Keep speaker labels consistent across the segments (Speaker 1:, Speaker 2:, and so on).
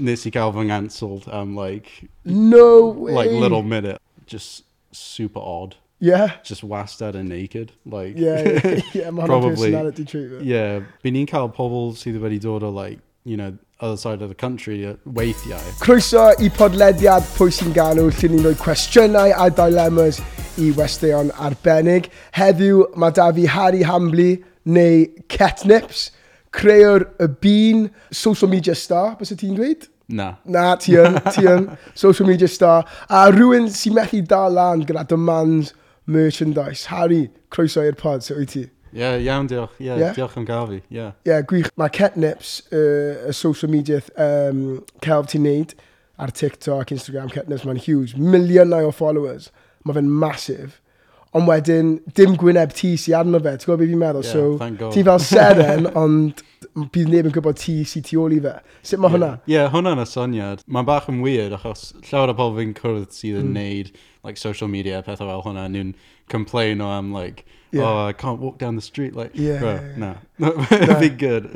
Speaker 1: nes i gael fy ngancelled am like...
Speaker 2: No way!
Speaker 1: Like little minute. Just super odd.
Speaker 2: Yeah.
Speaker 1: Just wastad and naked. Like,
Speaker 2: yeah, yeah, yeah mae hwnna'n personality treatment.
Speaker 1: Yeah. By ni'n cael pobl sydd wedi dod o, like, you know, other side of the country uh, weithiau.
Speaker 2: Croeso i podlediad pwy sy'n galw lle ni'n rhoi cwestiynau a dilemmas i westeion arbennig. Heddiw mae da fi Harry Hambly neu Ketnips creu'r y bun social media star, bys y ti'n dweud?
Speaker 1: Na.
Speaker 2: Na, ti yn, ti yn, social media star. A rhywun sy'n methu dal lan gyda demands merchandise. Harry, croeso i'r pod, sut wyt ti?
Speaker 1: Ie, yeah, iawn diolch.
Speaker 2: Ie,
Speaker 1: yeah, yeah? diolch am gael fi.
Speaker 2: Ie, yeah. yeah, gwych. Mae Catnips, y uh, social media um, celf ti'n neud, ar TikTok, Instagram, Catnips, mae'n huge. Miliynau o followers. Mae fe'n massive ond wedyn, dim gwyneb ti sy'n arno fe, ti'n gwybod beth fi'n meddwl?
Speaker 1: Yeah,
Speaker 2: so, ti fel seren, ond bydd neb yn gwybod ti sy'n tu ôl i fe. Sut mae yeah. hwnna?
Speaker 1: Ie, yeah, hwnna'n y syniad. Mae'n bach yn weird, achos llawer o pobl fi'n cwrdd sydd yn mm. neud like, social media, pethau fel hwnna, nhw'n complain o am, like,
Speaker 2: yeah.
Speaker 1: oh, I can't walk down the street, like,
Speaker 2: yeah,
Speaker 1: bro,
Speaker 2: yeah,
Speaker 1: yeah. na, nah. fi'n good.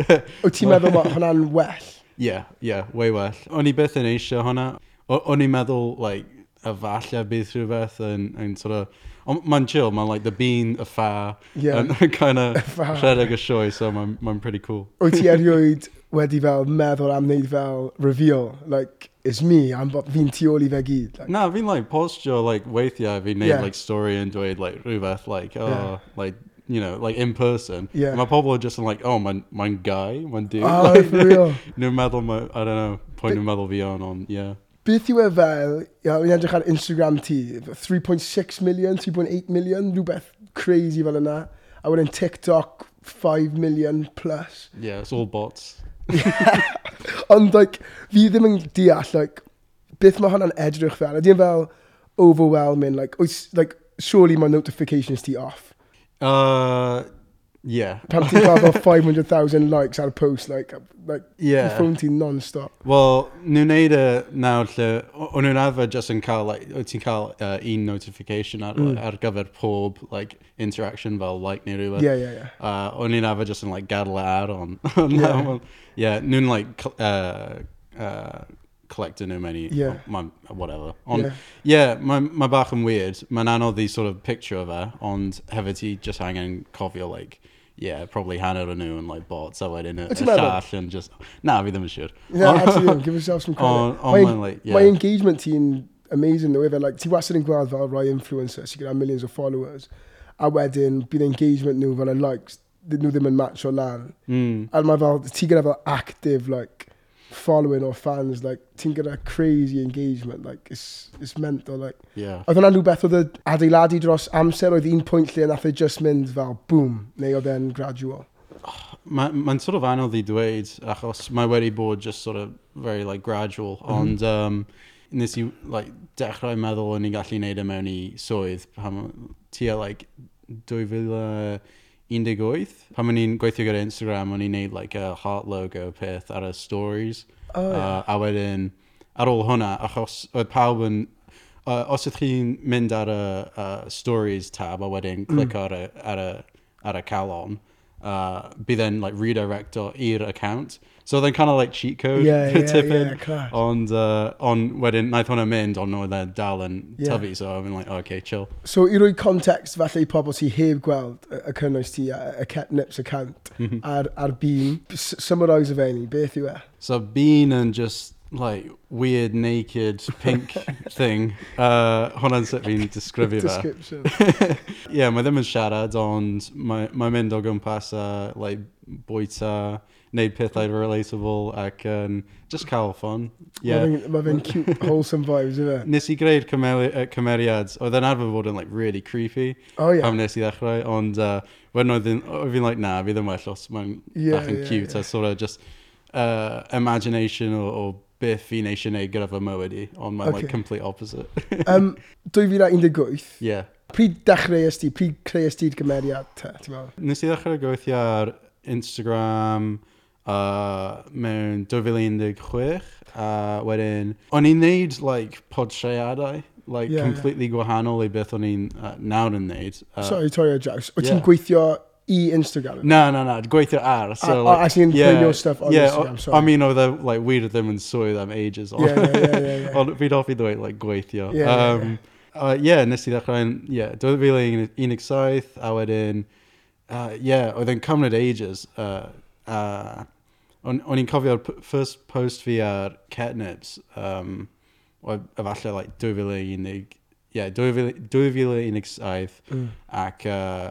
Speaker 2: Wyt ti'n meddwl mae hwnna'n well?
Speaker 1: Ie, yeah, ie, yeah, way well. O'n i beth yn eisiau hwnna. O'n i'n meddwl, like, efallai bydd rhywbeth yn, yn sort of... Ond mae'n chill, mae'n like the bean, y ffa,
Speaker 2: yeah.
Speaker 1: yn kind of rhedeg y sioe, so mae'n ma pretty cool.
Speaker 2: Wyt ti erioed wedi fel meddwl am wneud fel reveal, like, it's me, I'm, fi'n tu ôl i fe gyd. Like.
Speaker 1: Na, fi'n like postio, like, weithiau fi'n neud,
Speaker 2: yeah.
Speaker 1: like, story yn dweud, like, rhywbeth, like, oh,
Speaker 2: yeah.
Speaker 1: like, you know, like in person.
Speaker 2: Yeah.
Speaker 1: Mae pobl just yn like, oh, mae'n my guy, mae'n dude.
Speaker 2: Oh,
Speaker 1: like,
Speaker 2: for real.
Speaker 1: Nhw'n meddwl, I don't know, pwy nhw'n meddwl fi on, on, yeah
Speaker 2: beth yw e fel, iawn, ni'n edrych ar Instagram ti, 3.6 million, 3.8 million, rhywbeth crazy fel yna. A wedyn TikTok, 5 million plus.
Speaker 1: Yeah, it's all bots.
Speaker 2: Ond, like, fi ddim yn deall, like, beth mae hwnna'n edrych fel. Ydy'n e fel overwhelming, like, oes, like, surely mae notifications ti off.
Speaker 1: Uh, Yeah.
Speaker 2: Pan ti'n cael 500,000 likes ar post, like, like
Speaker 1: yeah.
Speaker 2: ffwn ti'n non-stop.
Speaker 1: Wel, nhw'n neud y nawr lle, o'n nhw'n arfer just yn cael, like, ti'n cael uh, un notification ar,
Speaker 2: mm.
Speaker 1: ar gyfer pob, like, interaction fel like neu rhywbeth.
Speaker 2: Yeah, yeah, yeah.
Speaker 1: Uh, o'n nhw'n arfer just yn, like, gadw e ar on.
Speaker 2: yeah.
Speaker 1: yeah, nhw'n, like, uh, uh, collector nhw mewn i,
Speaker 2: yeah.
Speaker 1: my, whatever. Ond,
Speaker 2: yeah,
Speaker 1: yeah mae ma bach yn weird. Mae'n anodd i sort of picture fe, ond hefyd ti just angen cofio, like, yeah, probably hand out a new and like
Speaker 2: bought somewhere in
Speaker 1: a, a stash and just nah, everything should.
Speaker 2: Yeah, absolutely. Give yourself some credit.
Speaker 1: On, on
Speaker 2: my,
Speaker 1: my, like, yeah.
Speaker 2: my engagement team, amazing the way they're like, Tiwa sitting ground are right influencers. She could have millions of followers. Our wedding, been engagement new and like the new them and match or land.
Speaker 1: Mm.
Speaker 2: And my val, Tiga have an active like following or fans, like, ti'n gyda crazy engagement, like, it's, it's mental, like.
Speaker 1: Yeah.
Speaker 2: Oedd hwnna'n rhywbeth oedd y adeiladu dros amser oedd un pwynt lle nath e just mynd fel, boom, neu oedd e'n gradual.
Speaker 1: Oh, Mae'n ma sort of anodd i dweud, achos mae wedi bod just sort of very, like, gradual,
Speaker 2: mm -hmm.
Speaker 1: ond... Um, nes i like, dechrau meddwl o'n i'n gallu neud e mewn i swydd pan tua like, 2000 18 pan o'n i'n gweithio gyda Instagram, o'n i'n neud like a heart logo peth ar y stories.
Speaker 2: Oh, yeah.
Speaker 1: uh, a wedyn, ar ôl hwnna, achos oedd pawb yn... Uh, os ydych chi'n mynd ar y uh, stories tab a wedyn
Speaker 2: mm.
Speaker 1: clic ar, y, ar, y, ar y calon, uh, bydd e'n like, redirecto i'r account. So oedd e'n kind of like cheat code
Speaker 2: yeah, yeah,
Speaker 1: tipyn.
Speaker 2: Yeah, class.
Speaker 1: ond, uh, on, wedyn, naeth hwnna mynd, ond oedd e'n dal yn
Speaker 2: yeah.
Speaker 1: tyfu, so I'm like, oh, okay, chill.
Speaker 2: So i roi context falle i pobl sy'n heb gweld y cynnwys ti, y Cat Nips account, mm -hmm. ar, ar Bean, summarise fe ni, beth yw e?
Speaker 1: So Bean yn just like weird naked pink thing. Uh, hwnna'n sut fi'n disgrifio fe.
Speaker 2: Description.
Speaker 1: yeah, mae ddim yn siarad, ond mae'n mae mynd o gwmpas a like, bwyta, wneud pethau relatable ac um, just cael ffon. Yeah.
Speaker 2: Mae fe'n cute, wholesome vibes, yfe?
Speaker 1: Nes i greu'r cymeriad, oedd yn arfer fod yn like, really creepy
Speaker 2: oh, yeah.
Speaker 1: pam nes i ddechrau, ond uh, wedyn oedd fi'n like, na, fi ddim well os mae'n
Speaker 2: yeah,
Speaker 1: bach yn
Speaker 2: yeah,
Speaker 1: cute,
Speaker 2: yeah.
Speaker 1: a sort of just uh, imagination o, o beth fi'n eisiau gwneud gyda fy mywyd i, ond mae'n
Speaker 2: okay.
Speaker 1: like complete opposite.
Speaker 2: um, 2018?
Speaker 1: Yeah.
Speaker 2: Pryd dechrau ysdi, pryd creu ysdi'r gymeriad te?
Speaker 1: Nes i ddechrau gweithio ar Instagram, uh, mewn 2016 a uh, wedyn o'n i'n neud like podsiadau like
Speaker 2: yeah,
Speaker 1: completely yeah. gwahanol i beth o'n i'n uh, nawr yn neud uh,
Speaker 2: Sorry, torri o Jax
Speaker 1: yeah.
Speaker 2: ti'n gweithio i Instagram?
Speaker 1: Na, na, na, gweithio ar so,
Speaker 2: a,
Speaker 1: like,
Speaker 2: a, as in yeah, your stuff on
Speaker 1: yeah,
Speaker 2: Instagram sorry.
Speaker 1: I mean, oedd e like, wir ddim yn swydd am ages ond
Speaker 2: yeah, yeah, yeah, yeah, yeah.
Speaker 1: ond fi'n offi dweud like, gweithio
Speaker 2: yeah, um, yeah,
Speaker 1: yeah. Uh, yeah, nes i ddechrau yn, yeah, 2017 a wedyn, uh, yeah, oedd e'n cymryd ages uh, uh, o'n i'n cofio'r first post fi ar Catnips, um, oedd efallai like 2011, yeah, 2017,
Speaker 2: mm.
Speaker 1: ac uh,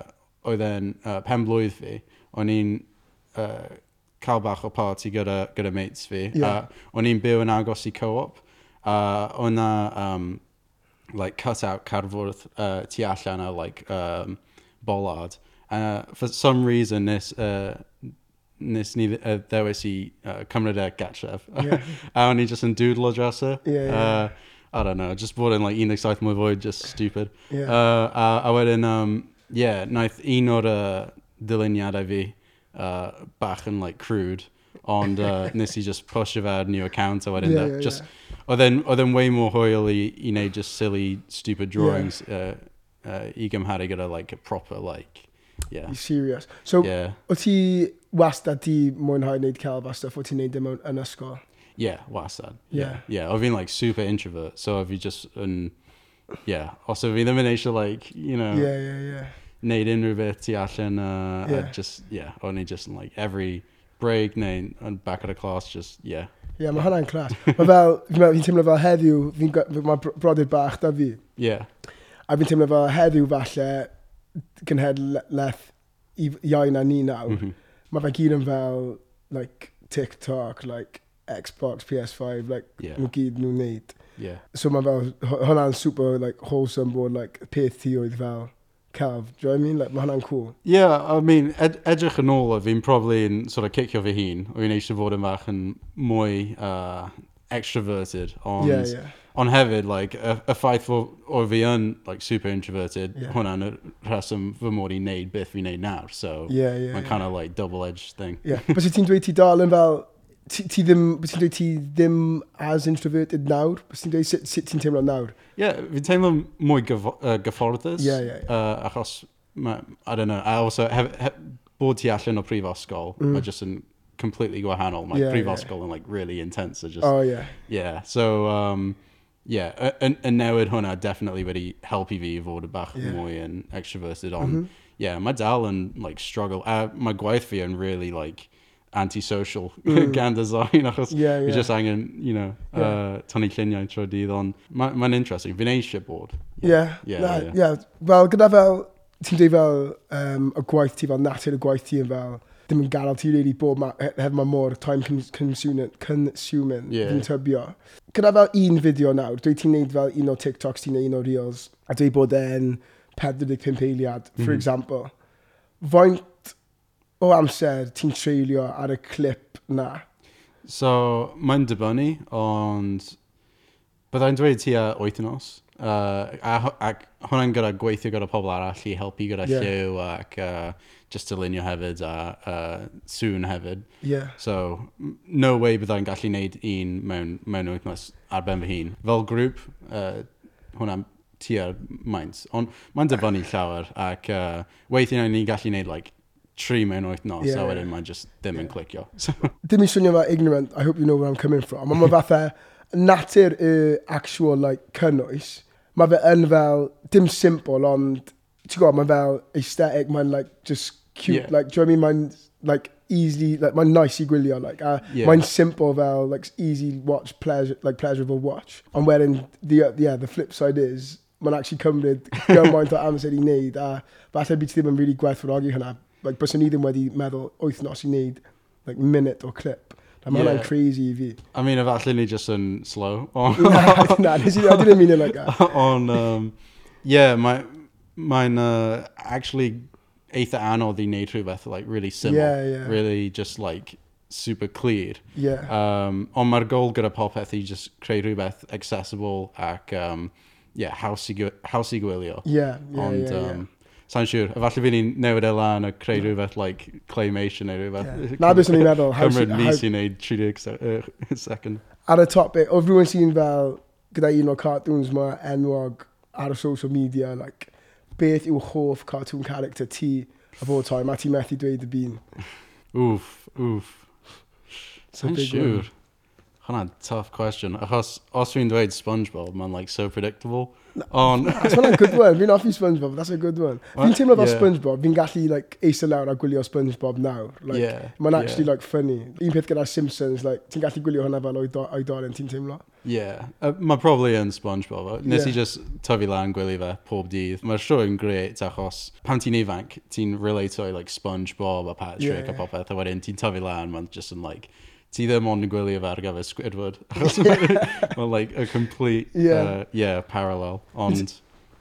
Speaker 1: oedd e'n uh, pen blwydd fi, o'n i'n uh, cael bach o party gyda, gyda mates fi,
Speaker 2: yeah.
Speaker 1: a o'n i'n byw yn agos i co-op, a o'n na um, like cut-out carfwrdd uh, tu allan o, like um, bolard, uh, for some reason nes, uh, nes ni uh, uh, cymryd e gatref.
Speaker 2: Yeah.
Speaker 1: a o'n i just yn doodlo dros e.
Speaker 2: Yeah, yeah.
Speaker 1: Uh, I don't know, just bod yn like 17 mwy fwy, just stupid.
Speaker 2: Yeah.
Speaker 1: Uh, a, a wedyn, um, yeah, naeth un o'r uh, dyluniadau fi uh, bach yn like crude, ond uh, nes i just push fe ar new account a wedyn,
Speaker 2: Yeah,
Speaker 1: yeah,
Speaker 2: yeah,
Speaker 1: just, e'n oedd e'n way more hwyl i, i wneud just silly, stupid drawings uh, uh, i gymharu gyda like a proper, like, Yeah.
Speaker 2: You serious. So,
Speaker 1: yeah.
Speaker 2: o ti wastad di mwynhau wneud celf a stuff, o ti'n neud dim yn ysgol?
Speaker 1: Yeah, wastad.
Speaker 2: Yeah.
Speaker 1: Yeah, yeah. o fi'n like super introvert, so o fi just yn... Yeah, os o fi ddim yn eisiau like, you know...
Speaker 2: Yeah, yeah, yeah.
Speaker 1: Neud unrhyw beth ti allan uh,
Speaker 2: yeah.
Speaker 1: just, yeah, o'n i just like every break neu and back at the class, just, yeah.
Speaker 2: Ie, yeah, mae hwnna'n clas. Mae fel, fi'n meddwl, fi'n teimlo fel heddiw, fi'n, mae brodyr bach da fi. Ie.
Speaker 1: Yeah.
Speaker 2: A fi'n teimlo fel heddiw falle, gynhedlaeth i iau na ni nawr,
Speaker 1: mm -hmm.
Speaker 2: mae fe gyd yn fel like, TikTok, like, Xbox, PS5, like,
Speaker 1: yeah.
Speaker 2: mae gyd nhw'n neud.
Speaker 1: Yeah.
Speaker 2: So mae fel, hwnna'n super like, wholesome bod like, peth ti oedd fel celf. Do you know what I mean? Like, mae hwnna'n cool.
Speaker 1: Yeah, I mean, ed edrych yn ôl o fi'n probably yn sort of cicio fy hun. O'n eisiau fod yn fach yn mwy uh, extroverted, ond...
Speaker 2: Yeah, yeah
Speaker 1: Ond hefyd, like, y, y ffaith fo, o fi yn like, super introverted,
Speaker 2: yeah.
Speaker 1: hwnna'n y rheswm fy mod i'n neud beth fi'n neud nawr. So,
Speaker 2: yeah, yeah,
Speaker 1: mae'n
Speaker 2: yeah.
Speaker 1: kind of like double-edged thing.
Speaker 2: Yeah. Bys ti'n dweud ti dal yn fel, ti, ti ddim, bys ti'n dweud ti ddim as introverted nawr? Bys ti'n dweud sut, sut ti'n teimlo nawr?
Speaker 1: Yeah, fi'n teimlo mwy gyf uh, gyfforddus.
Speaker 2: Yeah, yeah, yeah.
Speaker 1: Uh, achos, ma, I don't know, a also, hef, hef, bod ti allan o prifysgol, mm. mae jyst yn completely gwahanol. Mae
Speaker 2: like,
Speaker 1: yeah, prifysgol yeah. yn like really intense. Just,
Speaker 2: oh, yeah.
Speaker 1: Yeah, so, um, ie, yeah, y newid hwnna definitely wedi helpu fi i fod y bach yeah. mwy yn extroverted, ond mm -hmm. yeah, mae dal yn like, struggle, a mae gwaith fi yn really like, antisocial mm. gan design achos
Speaker 2: yeah, yeah.
Speaker 1: fi just angen, you know,
Speaker 2: yeah.
Speaker 1: uh, tynnu lluniau trwy dydd, ond mae'n ma interesting, fi'n eisiau bod.
Speaker 2: Yeah.
Speaker 1: yeah,
Speaker 2: yeah,
Speaker 1: yeah.
Speaker 2: yeah. Fel gyda fel, ti'n dweud fel um, y gwaith ti, fel natur y gwaith ti yn fel, ddim yn gadael ti really bod ma, hef ma mor time consuming. consuming
Speaker 1: yeah.
Speaker 2: Fi'n tybio. Gyda fel un fideo nawr, dwi ti'n neud fel un o TikToks, ti'n neud un o Reels, a dwi bod e'n 45 eiliad, for
Speaker 1: mm
Speaker 2: example. Faint o amser ti'n treulio ar y clip na?
Speaker 1: So, mae'n dibynnu, ond byddai'n dweud ti a 8 yn os. Uh, a, a hwnna'n gyda gweithio gyda pobl arall i helpu gyda yeah. lliw ac uh, just dylunio hefyd a uh, sŵn hefyd.
Speaker 2: Yeah.
Speaker 1: So, no way byddai'n gallu neud un mewn, mewn wythnos ar ben fy hun. Fel grŵp, uh, hwnna'n tua'r maint. Ond mae'n dyfynnu llawer ac uh, weithiau ni'n gallu neud like, tri mewn wythnos
Speaker 2: yeah,
Speaker 1: a wedyn mae'n just ddim yn yeah. clicio. So.
Speaker 2: Dim i swnio fel ignorant, I hope you know where I'm coming from. Ond mae fatha natur y actual like, cynnwys, mae fe yn fel, dim simple ond, ti'n gwybod, mae fel aesthetic, mae'n like, just cute.
Speaker 1: Yeah.
Speaker 2: Like, do you know what I mean? Mae'n, like, easily, like, mae'n nice i gwylio. Like, a
Speaker 1: yeah.
Speaker 2: mae'n simple fel, like, easy watch, pleasure, like, pleasurable watch. Ond wedyn, the, uh, yeah, the flip side is, mae'n actually cymryd gymaint o amser i wneud, a falle byd ti ddim yn really gwerthfawrogi hynna. Like, bys ni ddim wedi meddwl wythnos i wneud, like, minute o clip. A mae hwnna'n
Speaker 1: yeah.
Speaker 2: crazy i fi.
Speaker 1: I mean, efallai ni just yn slow.
Speaker 2: na, nes i, I didn't mean it like that.
Speaker 1: On, um, yeah, mae'n my, uh, actually eitha anodd i wneud rhywbeth like really simple.
Speaker 2: yeah, yeah.
Speaker 1: really just like super clear.
Speaker 2: Yeah.
Speaker 1: Um, ond mae'r gol gyda popeth i just creu rhywbeth accessible ac um, yeah, haws i, haws i gwylio.
Speaker 2: Yeah, yeah,
Speaker 1: ond,
Speaker 2: yeah, yeah.
Speaker 1: Um, Sa'n siŵr, efallai fi'n ni'n newid e lan a creu no. rhywbeth like claymation neu rhywbeth.
Speaker 2: Yeah. Na beth ni'n meddwl.
Speaker 1: Cymryd mis i wneud 30 second.
Speaker 2: Ar y top bit, oedd rhywun sy'n fel gyda un o'r cartoons ma enwog ar y social media, like, beth yw hoff cartoon character ti a fod toi? Mae ti methu dweud y bun.
Speaker 1: Oof,
Speaker 2: wff.
Speaker 1: Sa'n siŵr. Hwna'n tough question. Achos, os fi'n dweud SpongeBob, mae'n like so predictable. On...
Speaker 2: That's a good one. Fi'n offi SpongeBob, that's a good one. Fi'n teimlo fel
Speaker 1: yeah.
Speaker 2: SpongeBob, fi'n gallu like, eisa lawr a gwylio SpongeBob nawr. Like,
Speaker 1: yeah.
Speaker 2: Mae'n actually yeah. like, funny. Un peth gyda Simpsons, like, ti'n gallu gwylio hwnna fel oedolyn, ti'n teimlo?
Speaker 1: Yeah. Uh, mae probably yn SpongeBob. Uh, nes
Speaker 2: yeah.
Speaker 1: i just tyfu lan gwylio fe pob dydd. Mae'r sioe yn great achos pan ti'n ifanc, ti'n relato i like, SpongeBob a Patrick
Speaker 2: yeah.
Speaker 1: a popeth a wedyn ti'n tyfu lan, mae'n just yn like ti ddim ond yn gwylio fe ar gyfer Squidward. Mae'n like a complete,
Speaker 2: yeah,
Speaker 1: uh, yeah parallel. Ond,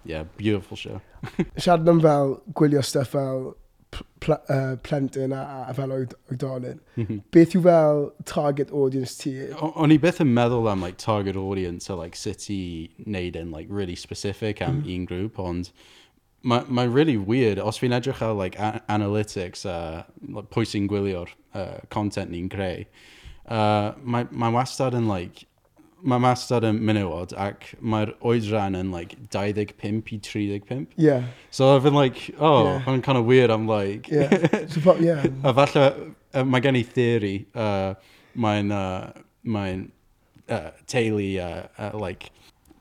Speaker 1: yeah, beautiful show.
Speaker 2: Siarad am fel gwylio stuff fel pl uh, plentyn a, a fel oedolyn. Mm -hmm. Beth yw fel target audience ti?
Speaker 1: O'n i beth yn meddwl am like, target audience a like, sut i wneud yn like, really specific am mm -hmm. un grŵp, ond mae'n ma really weird os fi'n edrych ar like, analytics a uh, like, pwy sy'n gwylio'r uh, content ni'n creu. Uh, mae, mae wastad yn, like, mae wastad yn menywod ac mae'r oedran yn, like, 25 i 35.
Speaker 2: Yeah.
Speaker 1: So I've been like, oh,
Speaker 2: yeah.
Speaker 1: I'm kind of weird, I'm like...
Speaker 2: yeah. So, yeah.
Speaker 1: a falle, uh, mae gen i theori, uh, mae'n uh, mae'n uh, teulu, uh, uh, like,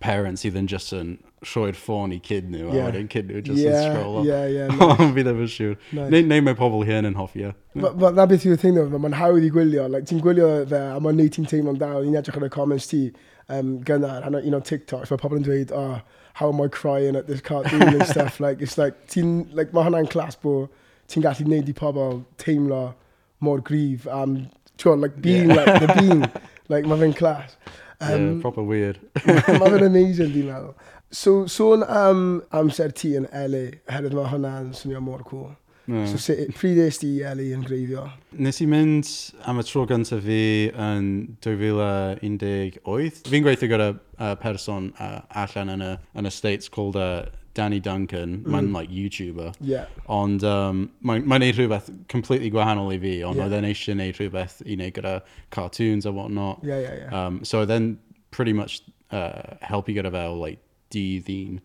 Speaker 1: parents sydd yn just yn rhoi'r ffôn i cyd nhw,
Speaker 2: yeah.
Speaker 1: a wedyn cyd nhw just
Speaker 2: yeah, yn
Speaker 1: scroll up.
Speaker 2: Yeah, yeah, nice.
Speaker 1: fi ddim yn siŵr.
Speaker 2: Nice.
Speaker 1: Neu, neu mae pobl hyn yn hoffi, ie.
Speaker 2: But na beth yw'r thing though, mae'n hawdd i gwylio. Like, ti'n gwylio fe, a mae'n neud ti'n teimlo'n dal. ni'n edrych ar y comments ti um, gynnar, a you know, TikToks, mae pobl yn dweud, oh, how am I crying at this cartoon and stuff. Like, it's like, ti'n, like, mae hwnna'n clas bo, ti'n gallu neud i pobl teimlo mor gryf am, ti'n like, being
Speaker 1: yeah.
Speaker 2: like the being. like, mae fe'n clas. Um, yeah,
Speaker 1: proper weird.
Speaker 2: mae fe'n amazing, dwi'n meddwl. So, sôn am amser ti yn LA, oherwydd mae hwnna'n swnio mor cool.
Speaker 1: Mm.
Speaker 2: So, se, pryd eis ti i Eli yn greiddio?
Speaker 1: Nes i mynd am y tro gyntaf fi yn 2018. Fi'n gweithio gyda uh, person uh, allan yn y, yn y States called uh, Danny Duncan, mm. mae'n like YouTuber.
Speaker 2: Yeah.
Speaker 1: Ond um, mae'n ma neud rhywbeth completely gwahanol i fi, ond
Speaker 2: yeah.
Speaker 1: oedd e'n eisiau neud rhywbeth i neud gyda cartoons a whatnot.
Speaker 2: Yeah, yeah, yeah.
Speaker 1: Um, so then pretty much uh, helpu gyda fel like dydd un.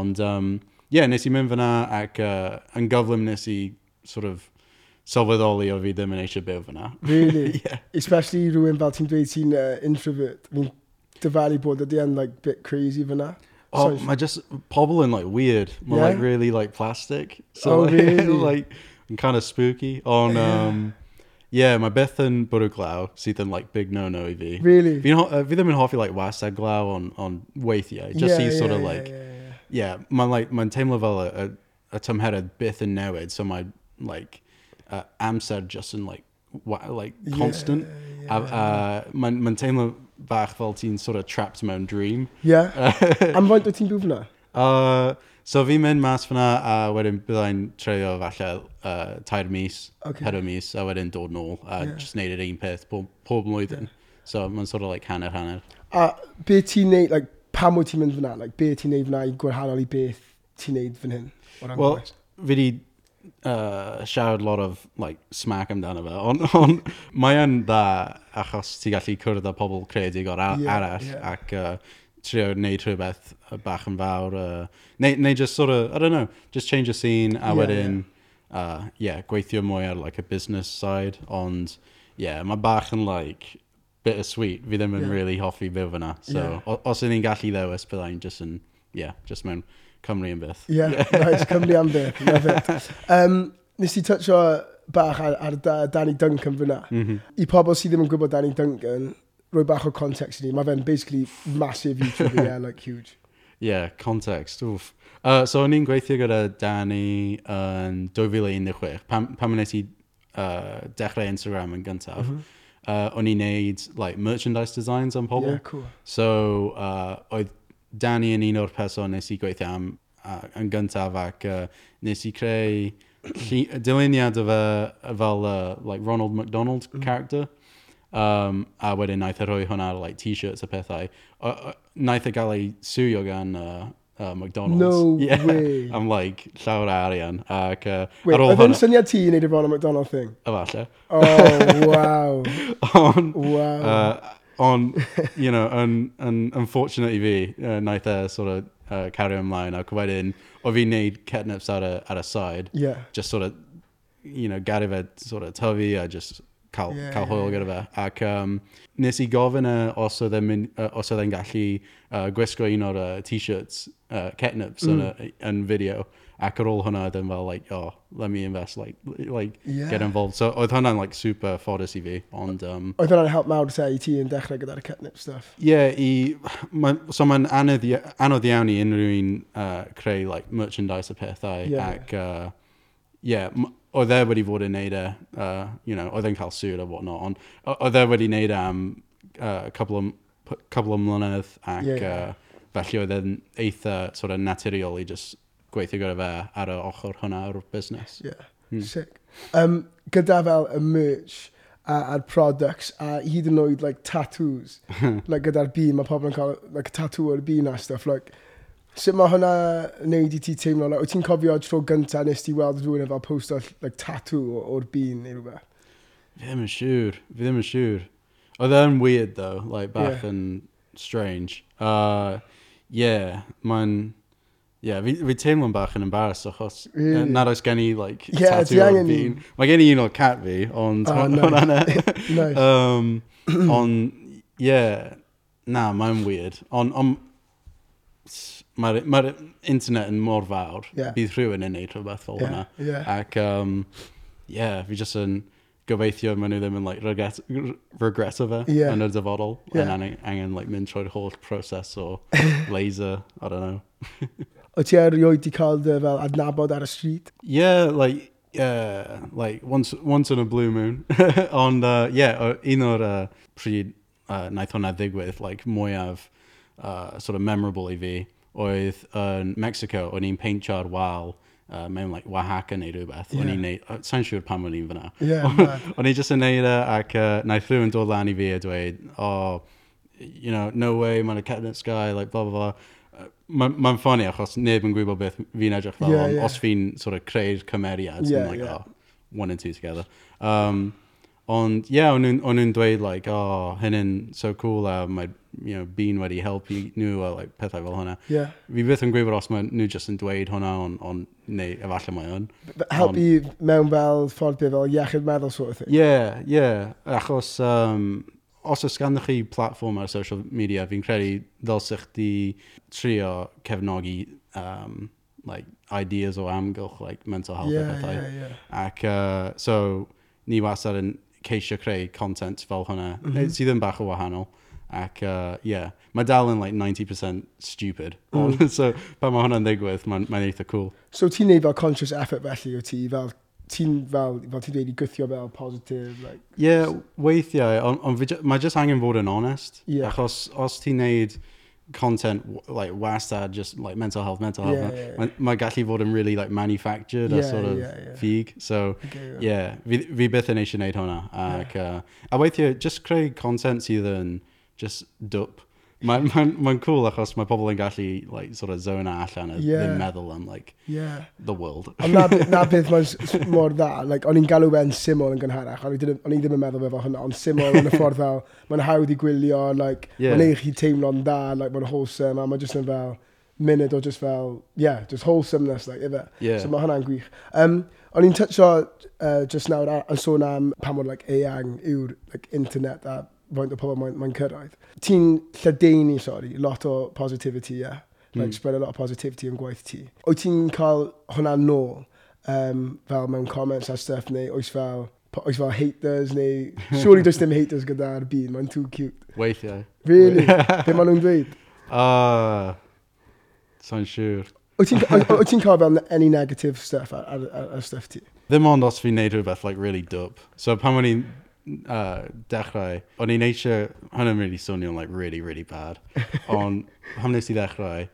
Speaker 1: Ond, um, yeah, nes i mynd fyna ac uh, yn gyflym nes i sort of sylweddoli o fi ddim yn eisiau byw fyna.
Speaker 2: Really?
Speaker 1: yeah.
Speaker 2: Especially rhywun fel ti'n dweud ti'n uh, introvert. Fi'n dyfalu bod ydy yn like, bit crazy fyna.
Speaker 1: Oh,
Speaker 2: so,
Speaker 1: mae just pobl yn like weird. Mae
Speaker 2: yeah?
Speaker 1: like really like plastic. So
Speaker 2: oh,
Speaker 1: like,
Speaker 2: really?
Speaker 1: like kind of spooky. On, um, yeah, mae beth yn bwrw glaw sydd yn like, big no-no i fi.
Speaker 2: Really?
Speaker 1: Fi, uh, fi ddim yn hoffi like, wastad glaw on, on weithiau. Just
Speaker 2: yeah,
Speaker 1: i sort
Speaker 2: yeah,
Speaker 1: of like...
Speaker 2: Yeah, yeah,
Speaker 1: yeah. yeah mae'n like, mae'n teimlo fel y, y, y tymheredd byth yn newid. So mae like, uh, amser just yn like, like constant.
Speaker 2: Yeah, yeah.
Speaker 1: A, a mae'n ma teimlo bach fel ti'n sort of trapped mewn dream.
Speaker 2: Yeah. Am faint o ti'n dwfna?
Speaker 1: Uh, So fi'n mynd mas fyna a wedyn byddai'n treulio falle uh, tair mis,
Speaker 2: okay.
Speaker 1: pedwar mis a wedyn dod nôl a
Speaker 2: yeah.
Speaker 1: just neud yr un peth pob, pob mlwyddyn. Yeah. So mae'n sort of like hanner hanner.
Speaker 2: A be ti'n neud, like, pam wyt ti'n mynd fyna? Like, be ti'n neud fyna i gwahanol i beth ti'n neud fan hyn? Wel,
Speaker 1: fi di uh, siarad lot of like, smack amdano fe, ond on, mae yn dda achos ti'n gallu cwrdd â pobl credig o'r
Speaker 2: yeah,
Speaker 1: arall
Speaker 2: yeah.
Speaker 1: ac uh, trio wneud rhywbeth bach yn fawr. Uh, neu, neu just sort of, I don't know, just change the scene a
Speaker 2: yeah,
Speaker 1: wedyn, yeah. Uh, yeah, gweithio mwy ar like a business side, ond yeah, mae bach yn like bittersweet. Fi ddim yn
Speaker 2: yeah.
Speaker 1: really hoffi byw fyna. So,
Speaker 2: yeah.
Speaker 1: os ydyn ni'n gallu ddewis, byddai'n just yn, yeah, just mewn Cymru yn byth.
Speaker 2: Yeah, nice, Cymru am byth. um, nes i toucho bach ar, ar da, Danny Duncan fyna.
Speaker 1: Mm -hmm.
Speaker 2: I pobl sydd ddim yn gwybod Danny Duncan, roi bach o context i ni. Mae fe'n basically massive YouTuber, yeah, like huge
Speaker 1: yeah, context, Oof. Uh, so o'n i'n gweithio gyda Danny yn 2016, pam, pam nes i uh, dechrau Instagram yn gyntaf.
Speaker 2: Mm -hmm.
Speaker 1: uh, o'n i'n neud like, merchandise designs am pobl.
Speaker 2: Yeah, cool.
Speaker 1: So uh, oedd Danny yn un o'r person nes i gweithio am uh, yn gyntaf ac uh, nes i creu dyluniad o fe fel uh, like Ronald McDonald
Speaker 2: mm.
Speaker 1: character. Um, a wedyn naeth e rhoi hwnna ar like, t-shirts a pethau. O, o, naeth e gael ei suio gan uh, uh, McDonald's.
Speaker 2: No
Speaker 1: yeah.
Speaker 2: way.
Speaker 1: I'm like, llawer arian. Ac uh,
Speaker 2: Wait,
Speaker 1: ar ôl hwnna...
Speaker 2: syniad ti i wneud y bron McDonald thing?
Speaker 1: Efalle.
Speaker 2: Oh, wow.
Speaker 1: on,
Speaker 2: wow.
Speaker 1: Uh, on, you know, yn, yn unfortunate i fi, uh, naeth e sort of uh, cario ymlaen. Ac wedyn, o fi wneud catnips ar y, ar y side.
Speaker 2: Yeah.
Speaker 1: Just sort of, you know, gari fe sort of tyfu a just cael, yeah, cael hwyl gyda fe. Ac um, nes i gofyn e os oedd e'n uh, gallu uh, gwisgo un o'r uh, t-shirts, uh, catnips mm. yn, yn fideo. Ac ar ôl hwnna, dyn fel, like, oh, let me invest, like, like
Speaker 2: yeah.
Speaker 1: get involved. So, oedd hwnna'n, like, super ffodus i fi, ond... Um,
Speaker 2: oedd hwnna'n help mawr te i ti yn dechrau gyda'r catnip stuff?
Speaker 1: Ie, yeah, i... Ma, so, mae'n anodd, anodd iawn i unrhyw un uh, creu, like, merchandise y pethau,
Speaker 2: yeah.
Speaker 1: ac... Uh, yeah, oedd e wedi fod yn neud e, uh, you know, oedd e'n cael sŵr a whatnot, ond oedd e wedi neud e am uh, couple, o, couple o mlynedd ac
Speaker 2: yeah,
Speaker 1: yeah. Uh, felly oedd e'n eitha sort of naturiol i just gweithio gyda fe ar y ochr hwnna o'r busnes.
Speaker 2: Yeah,
Speaker 1: hmm.
Speaker 2: sick. Um, gyda fel y merch a, a'r products a hyd yn oed like tattoos, like gyda'r bîn, mae pobl yn cael like tattoo o'r bîn a stuff, like Sut mae hwnna wneud i ti teimlo? Like, wyt ti'n cofio tro gyntaf nes ti weld rhywun efo post o like, tatw o'r bîn neu rhywbeth?
Speaker 1: Fi ddim yn siŵr. Fi ddim yn siŵr. Oedd e'n weird, though. Like, bach
Speaker 2: yeah.
Speaker 1: yn strange. Uh, yeah, mae'n... Yeah, fi, fi teimlo'n bach yn embarrass achos
Speaker 2: really?
Speaker 1: nad oes gen i, like,
Speaker 2: yeah,
Speaker 1: tattoo o'r bîn. Mae gen i un o'r cat fi, ond... Ah,
Speaker 2: oh,
Speaker 1: no. E.
Speaker 2: nice.
Speaker 1: um, ond, yeah, na, mae'n weird. Ond, on, mae'r ma internet yn mor fawr,
Speaker 2: yeah.
Speaker 1: bydd rhywun yn neud rhywbeth fel
Speaker 2: yeah.
Speaker 1: hwnna.
Speaker 2: Yeah.
Speaker 1: Ac, um, yeah, fi jyst yn gobeithio maen nhw ddim yn like, regret, regreto fe
Speaker 2: yeah.
Speaker 1: yn y dyfodol.
Speaker 2: Yeah.
Speaker 1: Yn angen like, mynd trwy'r holl proses o laser, I don't know.
Speaker 2: o ti erioed di cael dy fel adnabod ar y street?
Speaker 1: Yeah, like, yeah, like once, once in a blue moon. Ond, uh, yeah, un o'r uh, pryd uh, naeth hwnna ddigwydd, like, mwyaf uh, sort of memorable i fi oedd yn Mexico, o'n i'n peintio'r wal uh, mewn like, Oaxaca neu rhywbeth. Yeah.
Speaker 2: O'n
Speaker 1: i'n neud, uh, sa'n siŵr pam o'n i'n fyna.
Speaker 2: Yeah,
Speaker 1: o'n i'n just yn neud e ac uh, naeth rhywun dod lan i fi a dweud, oh, you know, no way, mae'n a cabinet sky, like blah, blah, blah. Mae'n ma ffoni achos neb yn gwybod beth fi'n edrych fel, yeah,
Speaker 2: yeah.
Speaker 1: os fi'n sort of creu'r cymeriad, yeah, like,
Speaker 2: yeah.
Speaker 1: oh, one and two together. Um, Ond ie, yeah, o'n nhw'n dweud, like, oh, hynny'n so cool a mae you know, bean wedi helpu nhw a like, pethau fel hwnna.
Speaker 2: Yeah.
Speaker 1: Fi byth yn gwybod os mae nhw jyst yn dweud hwnna, ond on, neu efallai mae yn.
Speaker 2: Helpu on, mewn fel ffordd byd fel iechyd meddwl sort of thing.
Speaker 1: Ie, yeah, ie. Yeah. Achos um, os oes ganddo chi platform ar social media, fi'n credu ddylsych chi trio cefnogi um, like, ideas o amgylch like, mental health
Speaker 2: yeah,
Speaker 1: a pethau.
Speaker 2: Yeah, yeah.
Speaker 1: Ac uh, so, ni wastad yn ceisio creu content fel hwnna, mm -hmm. sydd yn bach o wahanol. Ac, uh, yeah, mae dal yn like 90% stupid.
Speaker 2: Mm.
Speaker 1: so, pan mae hwnna'n ddigwydd, mae'n ma eitha cool.
Speaker 2: So, ti'n neud fel conscious effort felly o ti, fel ti'n fel, fel ti'n dweud i gwythio fel positive, Like,
Speaker 1: yeah, weithiau, ond on, on, mae jyst angen fod yn honest.
Speaker 2: Yeah.
Speaker 1: Achos os ti'n neud content like wastad just like mental health mental health. Yeah,
Speaker 2: yeah, yeah.
Speaker 1: mae gallu fod yn really like manufactured
Speaker 2: yeah,
Speaker 1: a sort of
Speaker 2: yeah, yeah.
Speaker 1: fig. So
Speaker 2: okay,
Speaker 1: yeah, fi, fi byth yn eisiau gwneud hwnna. Ac uh, a weithiau just creu content sydd yn just dwp Mae'n ma, ma, cool achos mae pobl yn gallu like, sort of zone allan a
Speaker 2: yeah.
Speaker 1: ddim meddwl am like,
Speaker 2: yeah.
Speaker 1: the world.
Speaker 2: Ond na, na beth mae'n mor dda. Like, o'n i'n galw fe'n syml yn gynharach. O'n i ddim yn meddwl fe fo hwnna. Ond syml yn y ffordd fel, mae'n hawdd i gwylio. Like,
Speaker 1: yeah.
Speaker 2: Mae'n eich i teimlo'n dda. Like, mae'n wholesome. A mae'n just yn fel munud o just fel, yeah, just wholesomeness, like, ife.
Speaker 1: Yeah.
Speaker 2: So mae hwnna'n gwych. Um, o'n i'n toucho uh, just nawr yn sôn am pa mor like, eang yw'r like, internet a faint o pobl mae'n mae cyrraedd. Ti'n lledeini, sori, lot o positivity, ie. Yeah. Like,
Speaker 1: mm.
Speaker 2: spread a lot of positivity yn gwaith ti. Wyt ti'n cael hwnna nôl, um, fel mewn comments a stuff, neu oes fel, oes fel haters, neu... Surely does dim haters gyda'r byd, mae'n too cute.
Speaker 1: Weithiau.
Speaker 2: Really? Be maen nhw'n dweud?
Speaker 1: Ah, uh, sa'n siŵr.
Speaker 2: Wyt ti'n cael fel any negative stuff ar, ar, ar, ar stuff ti?
Speaker 1: Ddim ond os fi'n neud rhywbeth, like, really dope. So pan o'n i'n uh, dechrau, o'n i'n eisiau, hwnna'n really swnio'n like really, really bad, ond ham nes i ddechrau,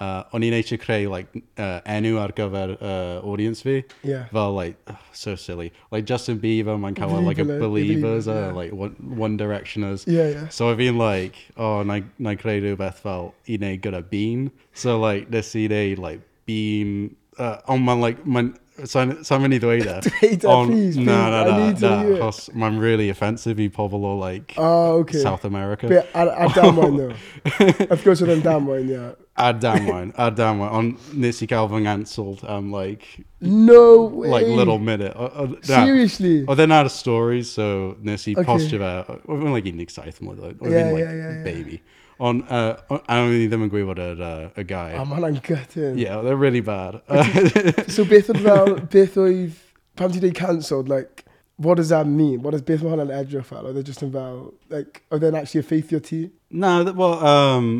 Speaker 1: uh, o'n i'n eisiau creu like, uh, enw ar gyfer uh, audience fi.
Speaker 2: Yeah.
Speaker 1: Fel, like, oh, so silly. Like, Justin Bieber, mae'n cael, like, a
Speaker 2: Believers,
Speaker 1: yeah. uh, like, One, one Directioners.
Speaker 2: Yeah, yeah.
Speaker 1: So I've been like, oh, na i creu rhywbeth fel i wneud gyda Bean. So, like, nes i wneud, like, Bean... Uh, ond mae'n, like, mae'n sa'n sa mynd i ddweud e.
Speaker 2: Dweud e,
Speaker 1: Ond-
Speaker 2: please,
Speaker 1: Na,
Speaker 2: please,
Speaker 1: na,
Speaker 2: I
Speaker 1: na,
Speaker 2: need to
Speaker 1: na,
Speaker 2: hear it.
Speaker 1: achos mae'n really offensive i pobl o, like,
Speaker 2: Oh, okay.
Speaker 1: South America.
Speaker 2: Be, ar, ar damwain nhw. Wrth gwrs oedd e'n damwain, ie.
Speaker 1: A damwain, a damwain. Ond nes i gael fy nganseld am, like,
Speaker 2: No way.
Speaker 1: like little minute. O- o- na.
Speaker 2: Seriously?
Speaker 1: Oedd e'n ar y stories, so nes i
Speaker 2: Okay.
Speaker 1: postio fe. Oedd e'n like 17 mlynedd. Oedd
Speaker 2: Yeah,
Speaker 1: e'n like
Speaker 2: yeah, yeah, yeah.
Speaker 1: baby. Ond, uh, on, a ni ddim yn gwybod yr uh, y gair.
Speaker 2: A mae hwnna'n gytyn.
Speaker 1: Ie, yeah, they're really bad.
Speaker 2: so beth oedd fel, beth oedd, pam ti'n dweud cancelled, like, what does that mean? What does beth mae hwnna'n edrych fel? Oedd e just yn fel, like, oedd e'n actually effeithio ti?
Speaker 1: Na, e, well, um,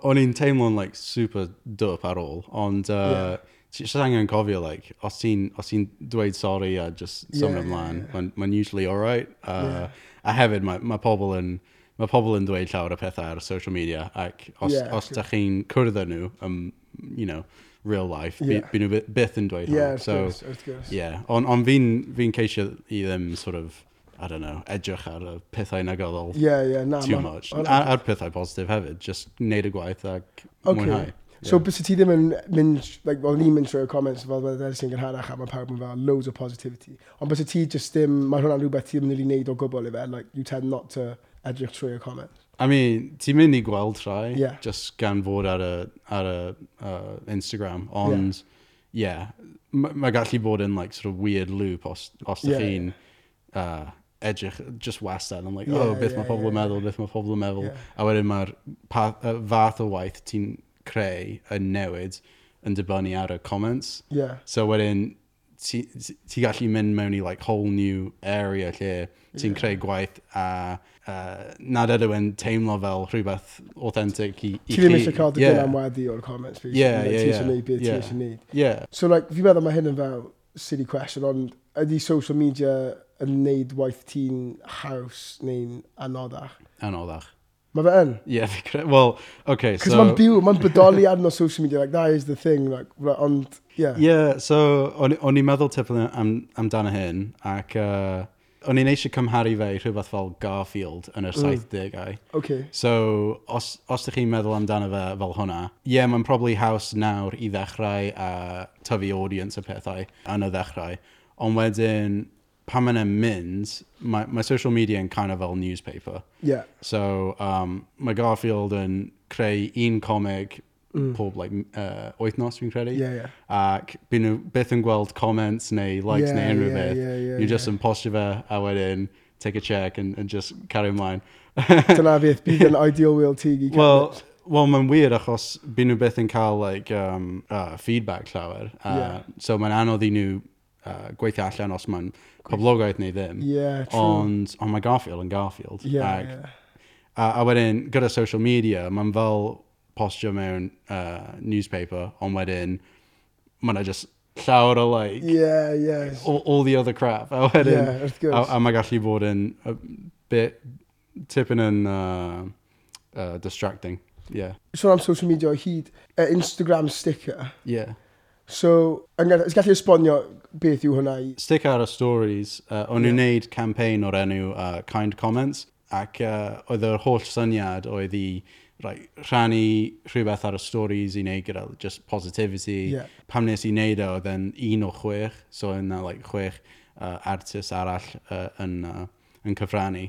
Speaker 1: o'n i'n teimlo'n, like, super dope ar ôl, ond, uh,
Speaker 2: yeah.
Speaker 1: ti eisiau angen cofio, like, os ti'n os ti'n dweud sori a just
Speaker 2: yeah,
Speaker 1: symud
Speaker 2: yeah,
Speaker 1: ymlaen,
Speaker 2: yeah, yeah.
Speaker 1: mae'n ma usually alright. Uh,
Speaker 2: yeah.
Speaker 1: A hefyd, mae ma pobl yn, mae pobl yn dweud llawer o pethau ar social media, ac os,
Speaker 2: yeah,
Speaker 1: os da chi'n cwrdd â nhw, um, you know, real life,
Speaker 2: yeah.
Speaker 1: byd nhw byth yn dweud yeah,
Speaker 2: hwn.
Speaker 1: So,
Speaker 2: course, wrth gwrs.
Speaker 1: Yeah, ond on fi'n fi ceisio i ddim sort of, I don't know, edrych ar y pethau negyddol
Speaker 2: yeah, yeah, na,
Speaker 1: too
Speaker 2: ma,
Speaker 1: much. Ar, ar pethau positif hefyd, just neud y gwaith ac
Speaker 2: okay.
Speaker 1: mwynhau.
Speaker 2: So,
Speaker 1: yeah.
Speaker 2: bys ti ddim yn mynd, like, wel, ni'n mynd trwy'r comments fel bod edrych sy'n gynharach a mae pawb yn fel loads o positivity. Ond bys ti just ddim, mae hwnna'n rhywbeth ti ddim yn rili neud o gwbl i fe, like, you tend not to edrych trwy'r comments.
Speaker 1: I mean, ti'n mynd i gweld rhai,
Speaker 2: yeah.
Speaker 1: just gan fod ar y, ar y uh, Instagram, ond, yeah, yeah mae gallu bod yn, like, sort of weird loop os, os
Speaker 2: yeah,
Speaker 1: chi'n yeah. uh, edrych, just wastad, I'm like,
Speaker 2: yeah,
Speaker 1: oh, beth
Speaker 2: yeah,
Speaker 1: mae pobl yn meddwl, beth mae pobl yn meddwl,
Speaker 2: yeah.
Speaker 1: a wedyn mae'r fath o waith ti'n creu yn newid yn dibynnu ar y comments.
Speaker 2: Yeah.
Speaker 1: So wedyn, ti ti gallu mynd mewn i like whole new area lle ti'n
Speaker 2: yeah.
Speaker 1: creu gwaith a uh, nad ydw yn teimlo fel rhywbeth authentic i, i chi.
Speaker 2: Ti ddim eisiau cael dy
Speaker 1: yeah.
Speaker 2: am weddi o'r comments.
Speaker 1: Yeah,
Speaker 2: yeah,
Speaker 1: yeah.
Speaker 2: Ti eisiau neud beth ti eisiau neud.
Speaker 1: Yeah.
Speaker 2: So like, fi'n meddwl mae hyn yn fel silly question, ond ydy social media yn neud waith ti'n haws neu'n anoddach?
Speaker 1: Anoddach.
Speaker 2: Mae fe yn?
Speaker 1: Ie, fi credu. Wel, okay, so...
Speaker 2: Cos mae'n byw, mae'n bodoli arno social media, like, that is the thing, like, right, ond, ie. Yeah.
Speaker 1: Yeah, so, o'n i'n meddwl tipyn am, amdano hyn, ac uh, o'n i'n eisiau cymharu fe i rhywbeth fel Garfield yn yr
Speaker 2: mm.
Speaker 1: 70au.
Speaker 2: Okay.
Speaker 1: So, os, os ydych chi'n meddwl amdano fe fel hwnna, ie, yeah, mae'n probably haws nawr i ddechrau a tyfu audience y pethau yn y ddechrau, ond wedyn pan maen mynd, mae, mae social media yn kind of fel newspaper.
Speaker 2: Yeah.
Speaker 1: So, um, mae Garfield yn creu un comic
Speaker 2: mm.
Speaker 1: pob like, uh, wythnos, fi'n credu.
Speaker 2: Yeah, yeah.
Speaker 1: Ac byd nhw byth yn gweld comments neu likes
Speaker 2: yeah,
Speaker 1: neu unrhyw
Speaker 2: yeah,
Speaker 1: beth.
Speaker 2: Yeah, yeah,
Speaker 1: You're
Speaker 2: yeah.
Speaker 1: just yn postio fe a wedyn take a check and, and just carry ymlaen.
Speaker 2: Dyna beth bydd yn ideal wheel ti i
Speaker 1: Wel, well, mae'n wir achos byd nhw byth yn cael like, um, uh, feedback llawer. Uh,
Speaker 2: yeah.
Speaker 1: So mae'n anodd i nhw uh, gweithio allan os mae'n poblogaeth neu ddim.
Speaker 2: Yeah, true.
Speaker 1: Ond, ond mae Garfield yn Garfield.
Speaker 2: Yeah,
Speaker 1: ag,
Speaker 2: yeah.
Speaker 1: A, a wedyn, gyda social media, mae'n fel postio mewn uh, newspaper, ond wedyn, mae'n just llawer o like...
Speaker 2: Yeah, yeah.
Speaker 1: All, all the other crap. A wedyn,
Speaker 2: yeah, wrth gwrs.
Speaker 1: A, a mae gallu bod yn a bit tipyn yn uh, uh, distracting. Yeah.
Speaker 2: So am social media o hyd, uh, Instagram sticker.
Speaker 1: Yeah.
Speaker 2: So, ys gallu esbonio beth yw hwnna i?
Speaker 1: Stick ar y stories, uh, o'n nhw'n
Speaker 2: yeah.
Speaker 1: neud campaign o'r enw uh, Kind Comments, ac uh, oedd yr holl syniad oedd i right, rhannu rhywbeth ar y stories i wneud gyda just positivity.
Speaker 2: Yeah.
Speaker 1: Pam nes i wneud o, oedd yn un o chwech, so yna like, chwech uh, artist arall uh, yn, uh, yn cyfrannu.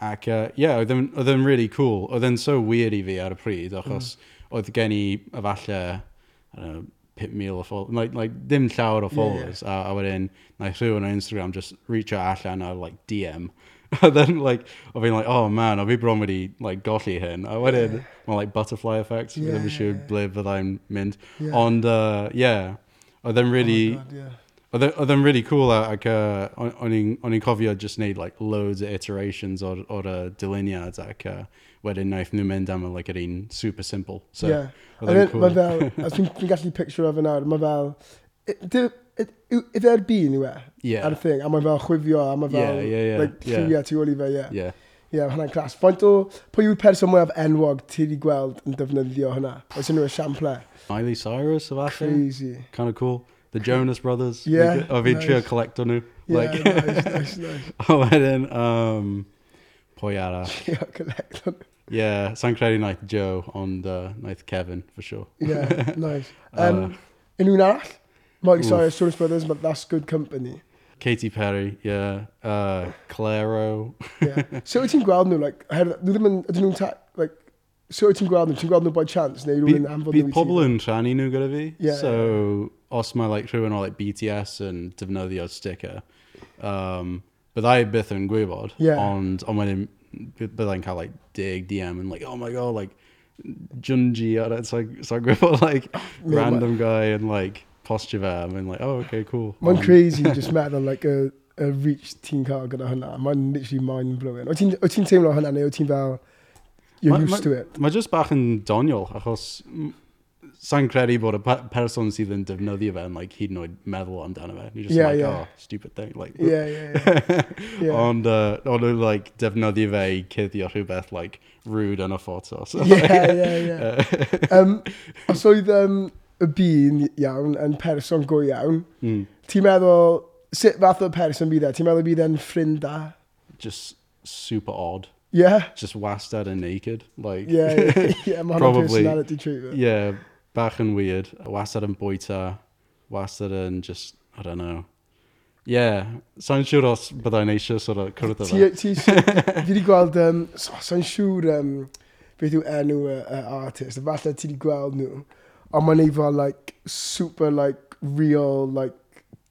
Speaker 1: Ac uh, ie, uh, yeah, oedd yn really cool. Oedd yn so weird i fi ar y pryd, achos mm. oedd gen i, efallai, uh, 5,000 o followers, like, like, dim llawer o
Speaker 2: followers, yeah,
Speaker 1: yeah. a, a wedyn, naeth rhywun ar Instagram just reach out allan ar, like, DM, and then, like, o fi'n like, oh man, o fi bron wedi, like, golli hyn, a wedyn,
Speaker 2: yeah.
Speaker 1: well, like, butterfly effect,
Speaker 2: yeah,
Speaker 1: ddim yn siŵr ble fyddai'n mynd,
Speaker 2: yeah.
Speaker 1: ond, uh, yeah, oedd e'n really,
Speaker 2: oh God, yeah.
Speaker 1: E, oedd e'n really cool, ac uh, o'n i'n cofio just wneud like loads of iterations o'r, or uh, dyluniad, ac uh, wedyn naeth nhw mynd am like, yr un super simple. So,
Speaker 2: yeah.
Speaker 1: Oedd cool.
Speaker 2: Mae fel, as fi'n fi gallu picture o fe nawr, mae fel, ife erbyn yw e?
Speaker 1: Yeah.
Speaker 2: Ar y thing, a mae fel chwifio, a mae fel,
Speaker 1: yeah, yeah, yeah,
Speaker 2: like,
Speaker 1: yeah.
Speaker 2: yeah. tu ôl i fe, yeah.
Speaker 1: Yeah.
Speaker 2: Ie, yeah, hwnna'n clas. Faint o, pwy yw'r person mwyaf enwog ti wedi gweld yn defnyddio hwnna? Oes nhw esiample?
Speaker 1: Miley Cyrus, efallai.
Speaker 2: Crazy.
Speaker 1: Kind of cool. The Jonas Brothers.
Speaker 2: Yeah,
Speaker 1: O fi'n
Speaker 2: nice.
Speaker 1: trio collect o nhw.
Speaker 2: Yeah,
Speaker 1: like,
Speaker 2: nice, nice, nice.
Speaker 1: A wedyn, um, pwy arall.
Speaker 2: Ie,
Speaker 1: sa'n credu naeth Joe, ond uh, naeth Kevin, for sure.
Speaker 2: yeah, nice. Um, uh, Unrhyw'n arall? Mike Cyrus, Jonas Brothers, but that's good company.
Speaker 1: Katy Perry, yeah. Uh, Claro.
Speaker 2: yeah. So wyt ti'n gweld nhw, like, her, nhw ddim yn, ydyn nhw'n, like, so wyt ti'n gweld nhw, ti'n gweld nhw by chance, neu rhywun anfod nhw i ti?
Speaker 1: Bydd pobl yn rhannu nhw gyda fi.
Speaker 2: Yeah,
Speaker 1: so, os mae, like, rhywun o, like, BTS yn defnyddio sticker, um, byddai byth yn gwybod,
Speaker 2: yeah.
Speaker 1: ond ond wedyn byddai'n cael like dig DM and like, oh my god, like, Junji ar it, so, so I gwybod like random guy and like postio fe, I'm mae'n like, oh, okay, cool.
Speaker 2: Mae'n crazy just met on like a, a reach ti'n cael gyda hynna. Mae'n literally mind-blowing. O ti'n ti teimlo hynna neu o ti'n fel, you're
Speaker 1: ma,
Speaker 2: used
Speaker 1: ma,
Speaker 2: to it?
Speaker 1: Mae just bach yn doniol, achos sa'n credu bod y person sydd yn defnyddio fe yn like, hyd yn oed meddwl amdano fe. You're just
Speaker 2: yeah,
Speaker 1: like,
Speaker 2: yeah.
Speaker 1: oh, stupid thing. Like,
Speaker 2: yeah, yeah, yeah. yeah.
Speaker 1: ond uh, ond nhw like, defnyddio fe i cuddio rhywbeth like, rude yn y ffoto. So,
Speaker 2: yeah, yeah, yeah. Uh, um, os oedd um, y bun iawn yn person go iawn,
Speaker 1: mm.
Speaker 2: ti'n meddwl, sut fath o person bydd e? Ti'n meddwl bydd e'n ffrind da?
Speaker 1: Just super odd.
Speaker 2: Yeah.
Speaker 1: Just wastad and naked. Like,
Speaker 2: yeah, yeah, yeah.
Speaker 1: probably,
Speaker 2: personality treatment.
Speaker 1: Yeah, bach yn weird, wastad yn bwyta, wastad yn just, I don't know. Ie, yeah, sa'n siŵr os byddai'n eisiau sort of cyrraedd fe.
Speaker 2: Ti, ti, fi wedi gweld, um, so, sa'n siŵr um, beth yw enw y uh, artist, falle ti wedi gweld nhw, ond mae'n ei fel, like, super, like, real, like,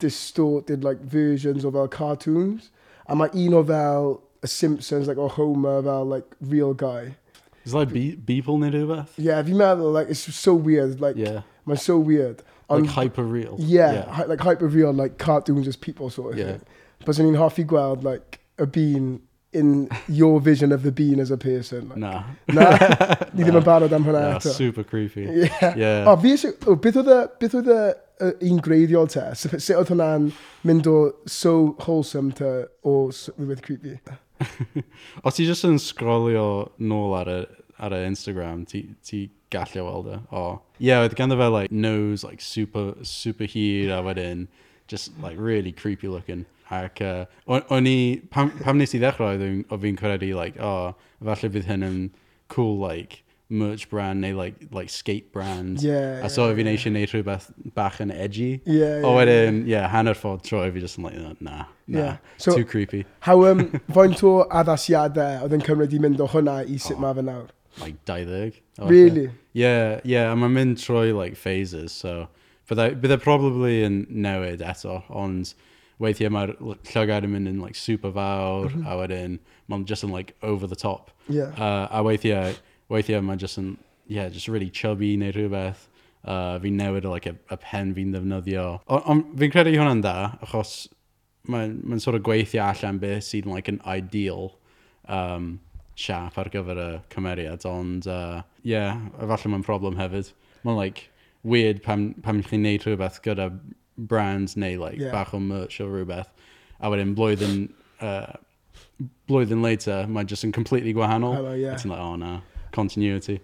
Speaker 2: distorted, like, versions o fel cartoons, a mae un o fel y Simpsons, like, o Homer fel, like, real guy.
Speaker 1: It's like be Beeple neu rhywbeth.
Speaker 2: Yeah, fi'n meddwl, like, it's so weird, like,
Speaker 1: Yeah,
Speaker 2: mae'n so weird.
Speaker 1: like
Speaker 2: um,
Speaker 1: hyper real.
Speaker 2: Yeah, hy- like hyper real, like cartoons as people sort of
Speaker 1: Yeah.
Speaker 2: thing. But o'n i'n hoffi gweld, like, a bean in your vision of the bean as a person. Like,
Speaker 1: Nah.
Speaker 2: na, ni ddim yn barod am hwnna
Speaker 1: Nah, super creepy.
Speaker 2: Yeah.
Speaker 1: Yeah.
Speaker 2: Oh, o, fi eisiau, o, oh, beth oedd y, beth oedd y, y un greiddiol te? Sut oedd hwnna'n mynd o so wholesome te o rhywbeth creepy?
Speaker 1: Os ti jyst yn scrollio nôl ar y, ar y Instagram, ti, ti gallu weld e. O, ie, yeah, oedd ganddo fe, like, nose, like, super, super hir, a wedyn, just, like, really creepy looking. Ac uh, o'n i, pam, pam nes i ddechrau, o fi'n credu, like, o, oh, falle bydd hyn yn cool, like, merch brand neu, like, like skate brand.
Speaker 2: Yeah.
Speaker 1: A so
Speaker 2: yeah,
Speaker 1: fi'n eisiau neud rhywbeth bach yn edgy.
Speaker 2: Yeah, yeah.
Speaker 1: O wedyn, yeah, hanner ffordd troi fi just yn like, nah nah
Speaker 2: yeah. so,
Speaker 1: too creepy.
Speaker 2: How, um, faint o addasiadau oedd yn cymryd i mynd o hwnna i sut
Speaker 1: oh.
Speaker 2: mae fe nawr?
Speaker 1: like, 20.
Speaker 2: Really?
Speaker 1: Ie, yeah, yeah, a mae'n mynd trwy, like, phases, so... Byddai, e, byddai e probably yn newid eto, ond weithiau mae'r llygad yn mynd yn, like, super fawr, mm -hmm. a wedyn mae'n just yn, like, over the top.
Speaker 2: Yeah.
Speaker 1: Uh, a weithiau, weithiau mae'n just yn, yeah, just really chubby neu rhywbeth. Uh, fi'n newid, like, y, y pen fi'n ddefnyddio. Ond on, fi'n credu hwnna'n da, achos mae'n ma, sort of gweithio allan beth sydd yn, like, an ideal um, siap ar gyfer y cymeriad, ond uh, yeah, efallai mae'n problem hefyd. Mae'n like, weird pam, pam chi'n neud rhywbeth gyda brands neu like,
Speaker 2: yeah.
Speaker 1: bach o merch o rhywbeth, a wedyn blwyddyn, uh, blwyddyn later, mae'n just yn completely gwahanol.
Speaker 2: Hello, yeah.
Speaker 1: It's like, oh na, continuity.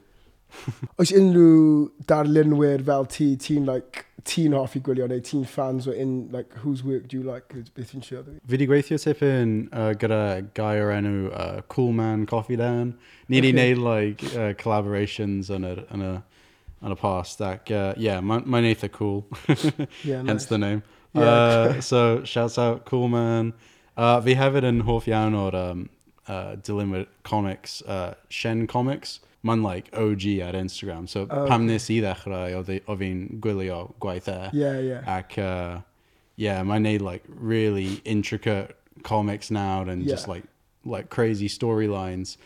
Speaker 2: Oes unrhyw darlunwyr fel ti, ti'n like, ti'n hoffi gwylio neu ti'n fans o in, like, whose work do you like? Beth ti'n siarad fi?
Speaker 1: Fi wedi gweithio tipyn uh, gyda gai o'r enw uh, Cool Man Coffee Dan. Ni wedi
Speaker 2: Okay.
Speaker 1: neud like, uh, collaborations yn y, yn y, yn y past. Ac, uh, yeah, mae'n ma eitha cool.
Speaker 2: Yeah,
Speaker 1: Hence the name.
Speaker 2: Yeah.
Speaker 1: Uh, so, shouts out Cool Man. Uh, fi hefyd yn hoff iawn o'r um, uh, comics, uh, Shen Comics. ma'n like OG ar Instagram, so
Speaker 2: oh,
Speaker 1: pam nes i ddechrau, o fi'n gwylio gwaith e.
Speaker 2: Yeah, yeah.
Speaker 1: Ac, uh, yeah, mae'n neud like really intricate comics now and
Speaker 2: yeah.
Speaker 1: just like like crazy storylines.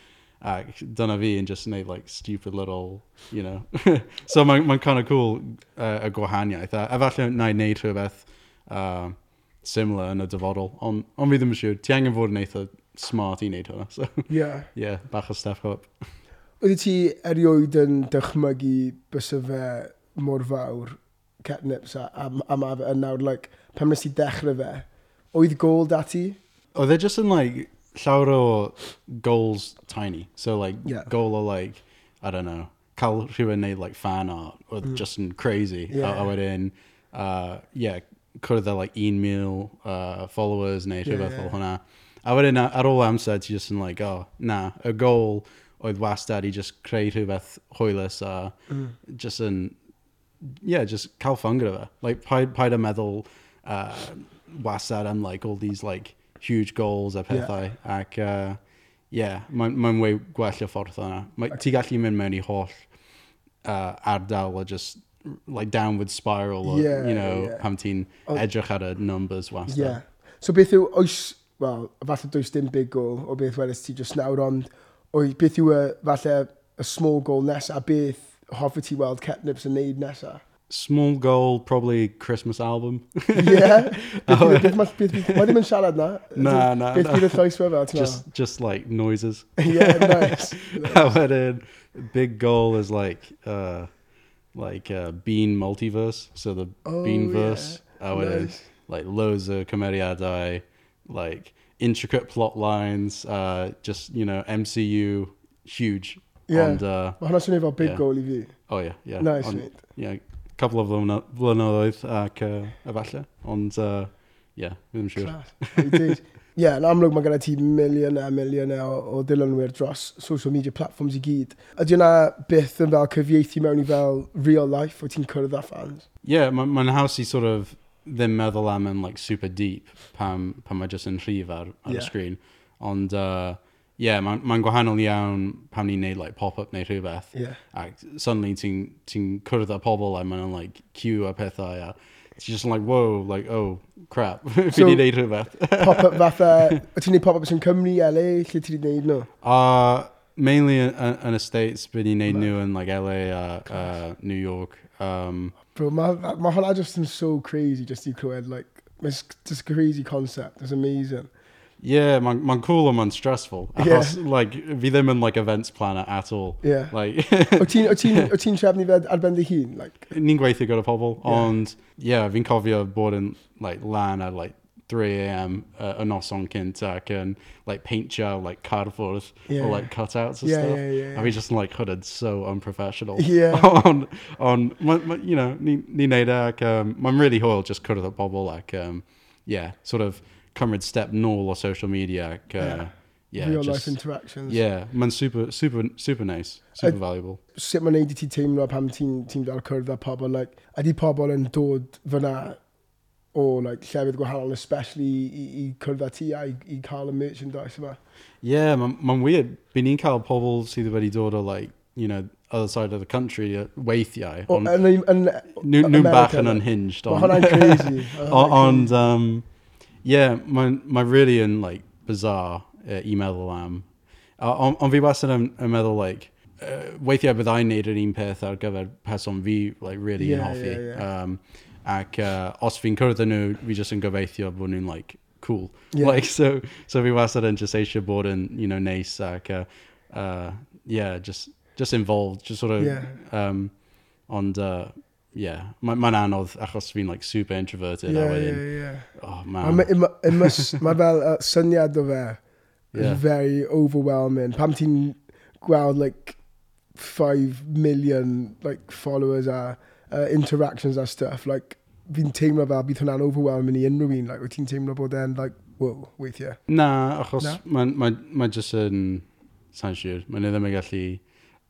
Speaker 1: Ac dyna fi yn just neud like stupid little, you know. so mae'n ma kind of cool uh, y gwahaniaeth. A falle na i neud rhywbeth uh, similar yn y dyfodol. Ond on fi ddim yn siŵr, ti angen fod yn eitha smart i neud hwnna. So,
Speaker 2: yeah.
Speaker 1: yeah, bach o step up.
Speaker 2: Wedi ti erioed yn dychmygu bys y fe mor fawr catnips a, a, a ma fe yn nawr, like, pan nes i dechrau fe, oedd gol dati?
Speaker 1: Oedd e just yn, like, llawer o goals tiny. So, like,
Speaker 2: yeah.
Speaker 1: goal o, like, I don't know, cael rhywun neud like, fan art, oedd mm. just yn crazy.
Speaker 2: Yeah.
Speaker 1: A, a wedyn, uh, yeah, cwrdd â, like, 1,000 uh, followers neu rhywbeth
Speaker 2: yeah, yeah.
Speaker 1: fel hwnna. A wedyn, ar ôl amser, ti just yn, like, oh, na, y goal oedd wastad i just creu rhywbeth hwylus a
Speaker 2: mm.
Speaker 1: just yn, yeah, just cael ffyn gyda fe. Like, paid, paid a meddwl uh, wastad am like all these like huge goals a pethau. Yeah. Ac, uh, yeah, mae'n ma way gwell y ffordd yna. Mae, ti gallu mynd mewn i holl uh, ardal a just like downward spiral o,
Speaker 2: yeah,
Speaker 1: you know,
Speaker 2: yeah.
Speaker 1: pam ti'n edrych ar y numbers wastad.
Speaker 2: Yeah. So beth yw, oes, well, falle does dim big goal o beth wedys ti just nawr, ond o'i beth yw y, falle, y small goal nesa, beth hoffi ti weld Catnips yn neud nesa?
Speaker 1: Small goal, probably Christmas album.
Speaker 2: yeah. Oh. Mae ddim yn siarad na.
Speaker 1: Na, na.
Speaker 2: Beth bydd y llais fe fel,
Speaker 1: Just, just like noises.
Speaker 2: yeah, nice.
Speaker 1: A wedyn, big goal is like, uh, like uh, Bean multiverse, so the
Speaker 2: oh,
Speaker 1: Bean verse.
Speaker 2: Yeah.
Speaker 1: A wedyn,
Speaker 2: nice.
Speaker 1: like loads o cymeriadau, like intricate plot lines, uh, just, you know, MCU, huge.
Speaker 2: Yeah.
Speaker 1: Ond, uh,
Speaker 2: Mae hwnna swnio fel big
Speaker 1: yeah.
Speaker 2: goal i fi.
Speaker 1: Oh, yeah, yeah.
Speaker 2: Nice,
Speaker 1: On,
Speaker 2: mate.
Speaker 1: Yeah, couple of flynyddoedd ac uh, efallai. Ond, uh, yeah, ddim siŵr.
Speaker 2: Class. Ie, yn amlwg mae gen ti miliwn a miliwn o, o dilynwyr dros social media platforms i gyd. Ydy yna byth yn fel cyfieithu mewn i fel real life o ti'n cyrraedd â fans?
Speaker 1: Ie, yeah, mae'n ma haws i sort of ddim meddwl am yn like, super deep pam, pam mae jyst yn rhif ar, ar
Speaker 2: yeah.
Speaker 1: y sgrin. Ond, uh, yeah, mae'n ma, gwahanol iawn pam ni'n neud like, pop-up neu rhywbeth.
Speaker 2: Yeah.
Speaker 1: Ac suddenly ti'n ti cwrdd â pobl a mae'n like, queue a pethau. A, Ti'n just like, whoa, like, oh, crap, fi
Speaker 2: so,
Speaker 1: neud rhywbeth.
Speaker 2: pop-up fatha, o ti'n neud pop-ups yn Cymru, LA, lle ti'n neud nhw?
Speaker 1: Uh, mainly yn, yn y States, byd ni'n neud nhw yn like LA a uh, uh, New York. Um,
Speaker 2: Bro, mae ma hwnna just yn so crazy just i clywed, like, it's just a crazy concept, it's amazing.
Speaker 1: yeah, mae'n ma cool and mae'n stressful.
Speaker 2: Yeah.
Speaker 1: Achos, like, fi ddim yn like events planner at all.
Speaker 2: Yeah.
Speaker 1: Like,
Speaker 2: O ti'n o ti'n trefnu fe ar ben dy hun? Like,
Speaker 1: ni'n gweithio gyda pobl,
Speaker 2: Yeah.
Speaker 1: ond, yeah, fi'n cofio bod yn, like, lan at, like, 3am uh, y noson cynt ac yn, like, peintio, like, carfwrdd
Speaker 2: Yeah.
Speaker 1: or, like, cutouts and
Speaker 2: Yeah,
Speaker 1: stuff.
Speaker 2: yeah, yeah,
Speaker 1: A fi just like, hooded so unprofessional.
Speaker 2: Yeah.
Speaker 1: on, on, ma, ma, you know, ni, ni neud ac, um, really hwyl just cwrdd o bobl like, um, yeah, sort of comrade step nôl or social media ac, uh,
Speaker 2: Yeah.
Speaker 1: yeah,
Speaker 2: real
Speaker 1: just,
Speaker 2: life interactions.
Speaker 1: yeah, man, super, super, super nice, super valuable.
Speaker 2: Sut mae'n neud i ti teimlo pam ti'n ti fel cwrdd â pobl? Like, ydy pobl yn dod fyna o like, llefydd gwahanol, especially i, i cwrdd â ti a i, i cael y merchandise yma.
Speaker 1: Yeah, mae'n ma weird. Byn ni'n cael pobl sydd wedi dod o, like, you know, other side of the country uh, weithiau.
Speaker 2: O,
Speaker 1: Ond nhw'n bach yn unhinged.
Speaker 2: Mae hwnna'n
Speaker 1: oh,
Speaker 2: crazy.
Speaker 1: Ond, um, yeah, mae'n ma really yn, like, bizarre uh, i meddwl am. Ond on fi wastad yn, yn meddwl, like, uh, weithiau byddai'n neud yr un peth ar gyfer person fi, like, really yn
Speaker 2: yeah,
Speaker 1: hoffi.
Speaker 2: Yeah, yeah.
Speaker 1: Um, ac uh, os fi'n cyrraedd nhw, fi jyst yn gobeithio bod nhw'n like, cool.
Speaker 2: Yeah.
Speaker 1: Like, so, so fi wastad yn just eisiau bod yn, you know, neis ac, uh, uh, yeah, just, just involved, just sort of,
Speaker 2: yeah.
Speaker 1: um, ond, uh, yeah, mae'n ma anodd achos fi'n like super introverted.
Speaker 2: Yeah,
Speaker 1: wedyn,
Speaker 2: yeah, yeah.
Speaker 1: Oh, man.
Speaker 2: Mae fel uh, syniad o fe,
Speaker 1: yeah.
Speaker 2: very overwhelming. Pam ti'n gweld like 5 million like followers a uh, interactions a stuff, like fi'n teimlo fel bydd hwnna'n overwhelming i unrhyw un. Like, wyt ti'n teimlo bod e'n, like, wow, weithiau?
Speaker 1: Na, achos mae'n ma, ma, ma jyst yn... Sa'n siŵr, mae'n ddim yn gallu...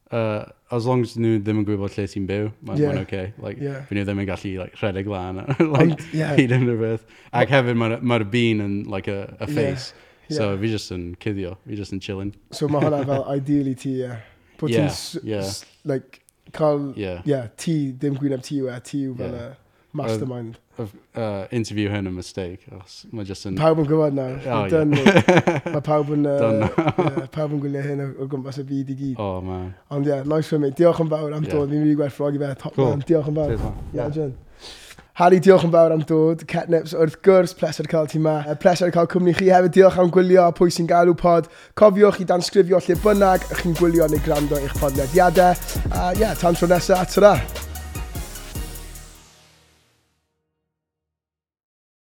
Speaker 1: Uh, as long as nhw ddim yn gwybod lle ti'n byw, mae'n
Speaker 2: yeah.
Speaker 1: okay. Like,
Speaker 2: yeah.
Speaker 1: nhw ddim yn gallu like, rhedeg lan like,
Speaker 2: yeah.
Speaker 1: hyd yn rhywbeth. Ac hefyd mae'r ma bean yn like, a, a face.
Speaker 2: Yeah.
Speaker 1: So fi just yn cuddio, fi just yn chillin.
Speaker 2: So mae hwnna fel ideal i ti, yeah. Bod
Speaker 1: yeah, yeah.
Speaker 2: like, cael,
Speaker 1: yeah.
Speaker 2: yeah, ti, ddim gwyneb ti yw e, ti yw fel
Speaker 1: yeah.
Speaker 2: a mastermind.
Speaker 1: Of, uh, interview hyn yn mistake. Mae just yn...
Speaker 2: Pawb yn gwybod nawr.
Speaker 1: Oh, yeah.
Speaker 2: Mae pawb yn... Uh, yeah, pawb yn gwylio hyn o gwmpas y byd i gyd.
Speaker 1: Oh, man.
Speaker 2: Ond ie, yeah, nice for me. Diolch yn fawr am
Speaker 1: yeah.
Speaker 2: dod. Fi'n mynd i gwerthfrogi fe. Top
Speaker 1: cool.
Speaker 2: man. Diolch yn fawr. Ia, John. Harry, diolch yn fawr am dod. Catnips, wrth gwrs, pleser cael ti ma. Uh, pleser cael cwmni chi hefyd. Diolch am gwylio a pwy sy'n galw pod. Cofiwch i dansgrifio lle bynnag ych chi'n gwylio neu gwrando eich podlediadau. A uh, ie, yeah, tan tro nesaf, ta-ra.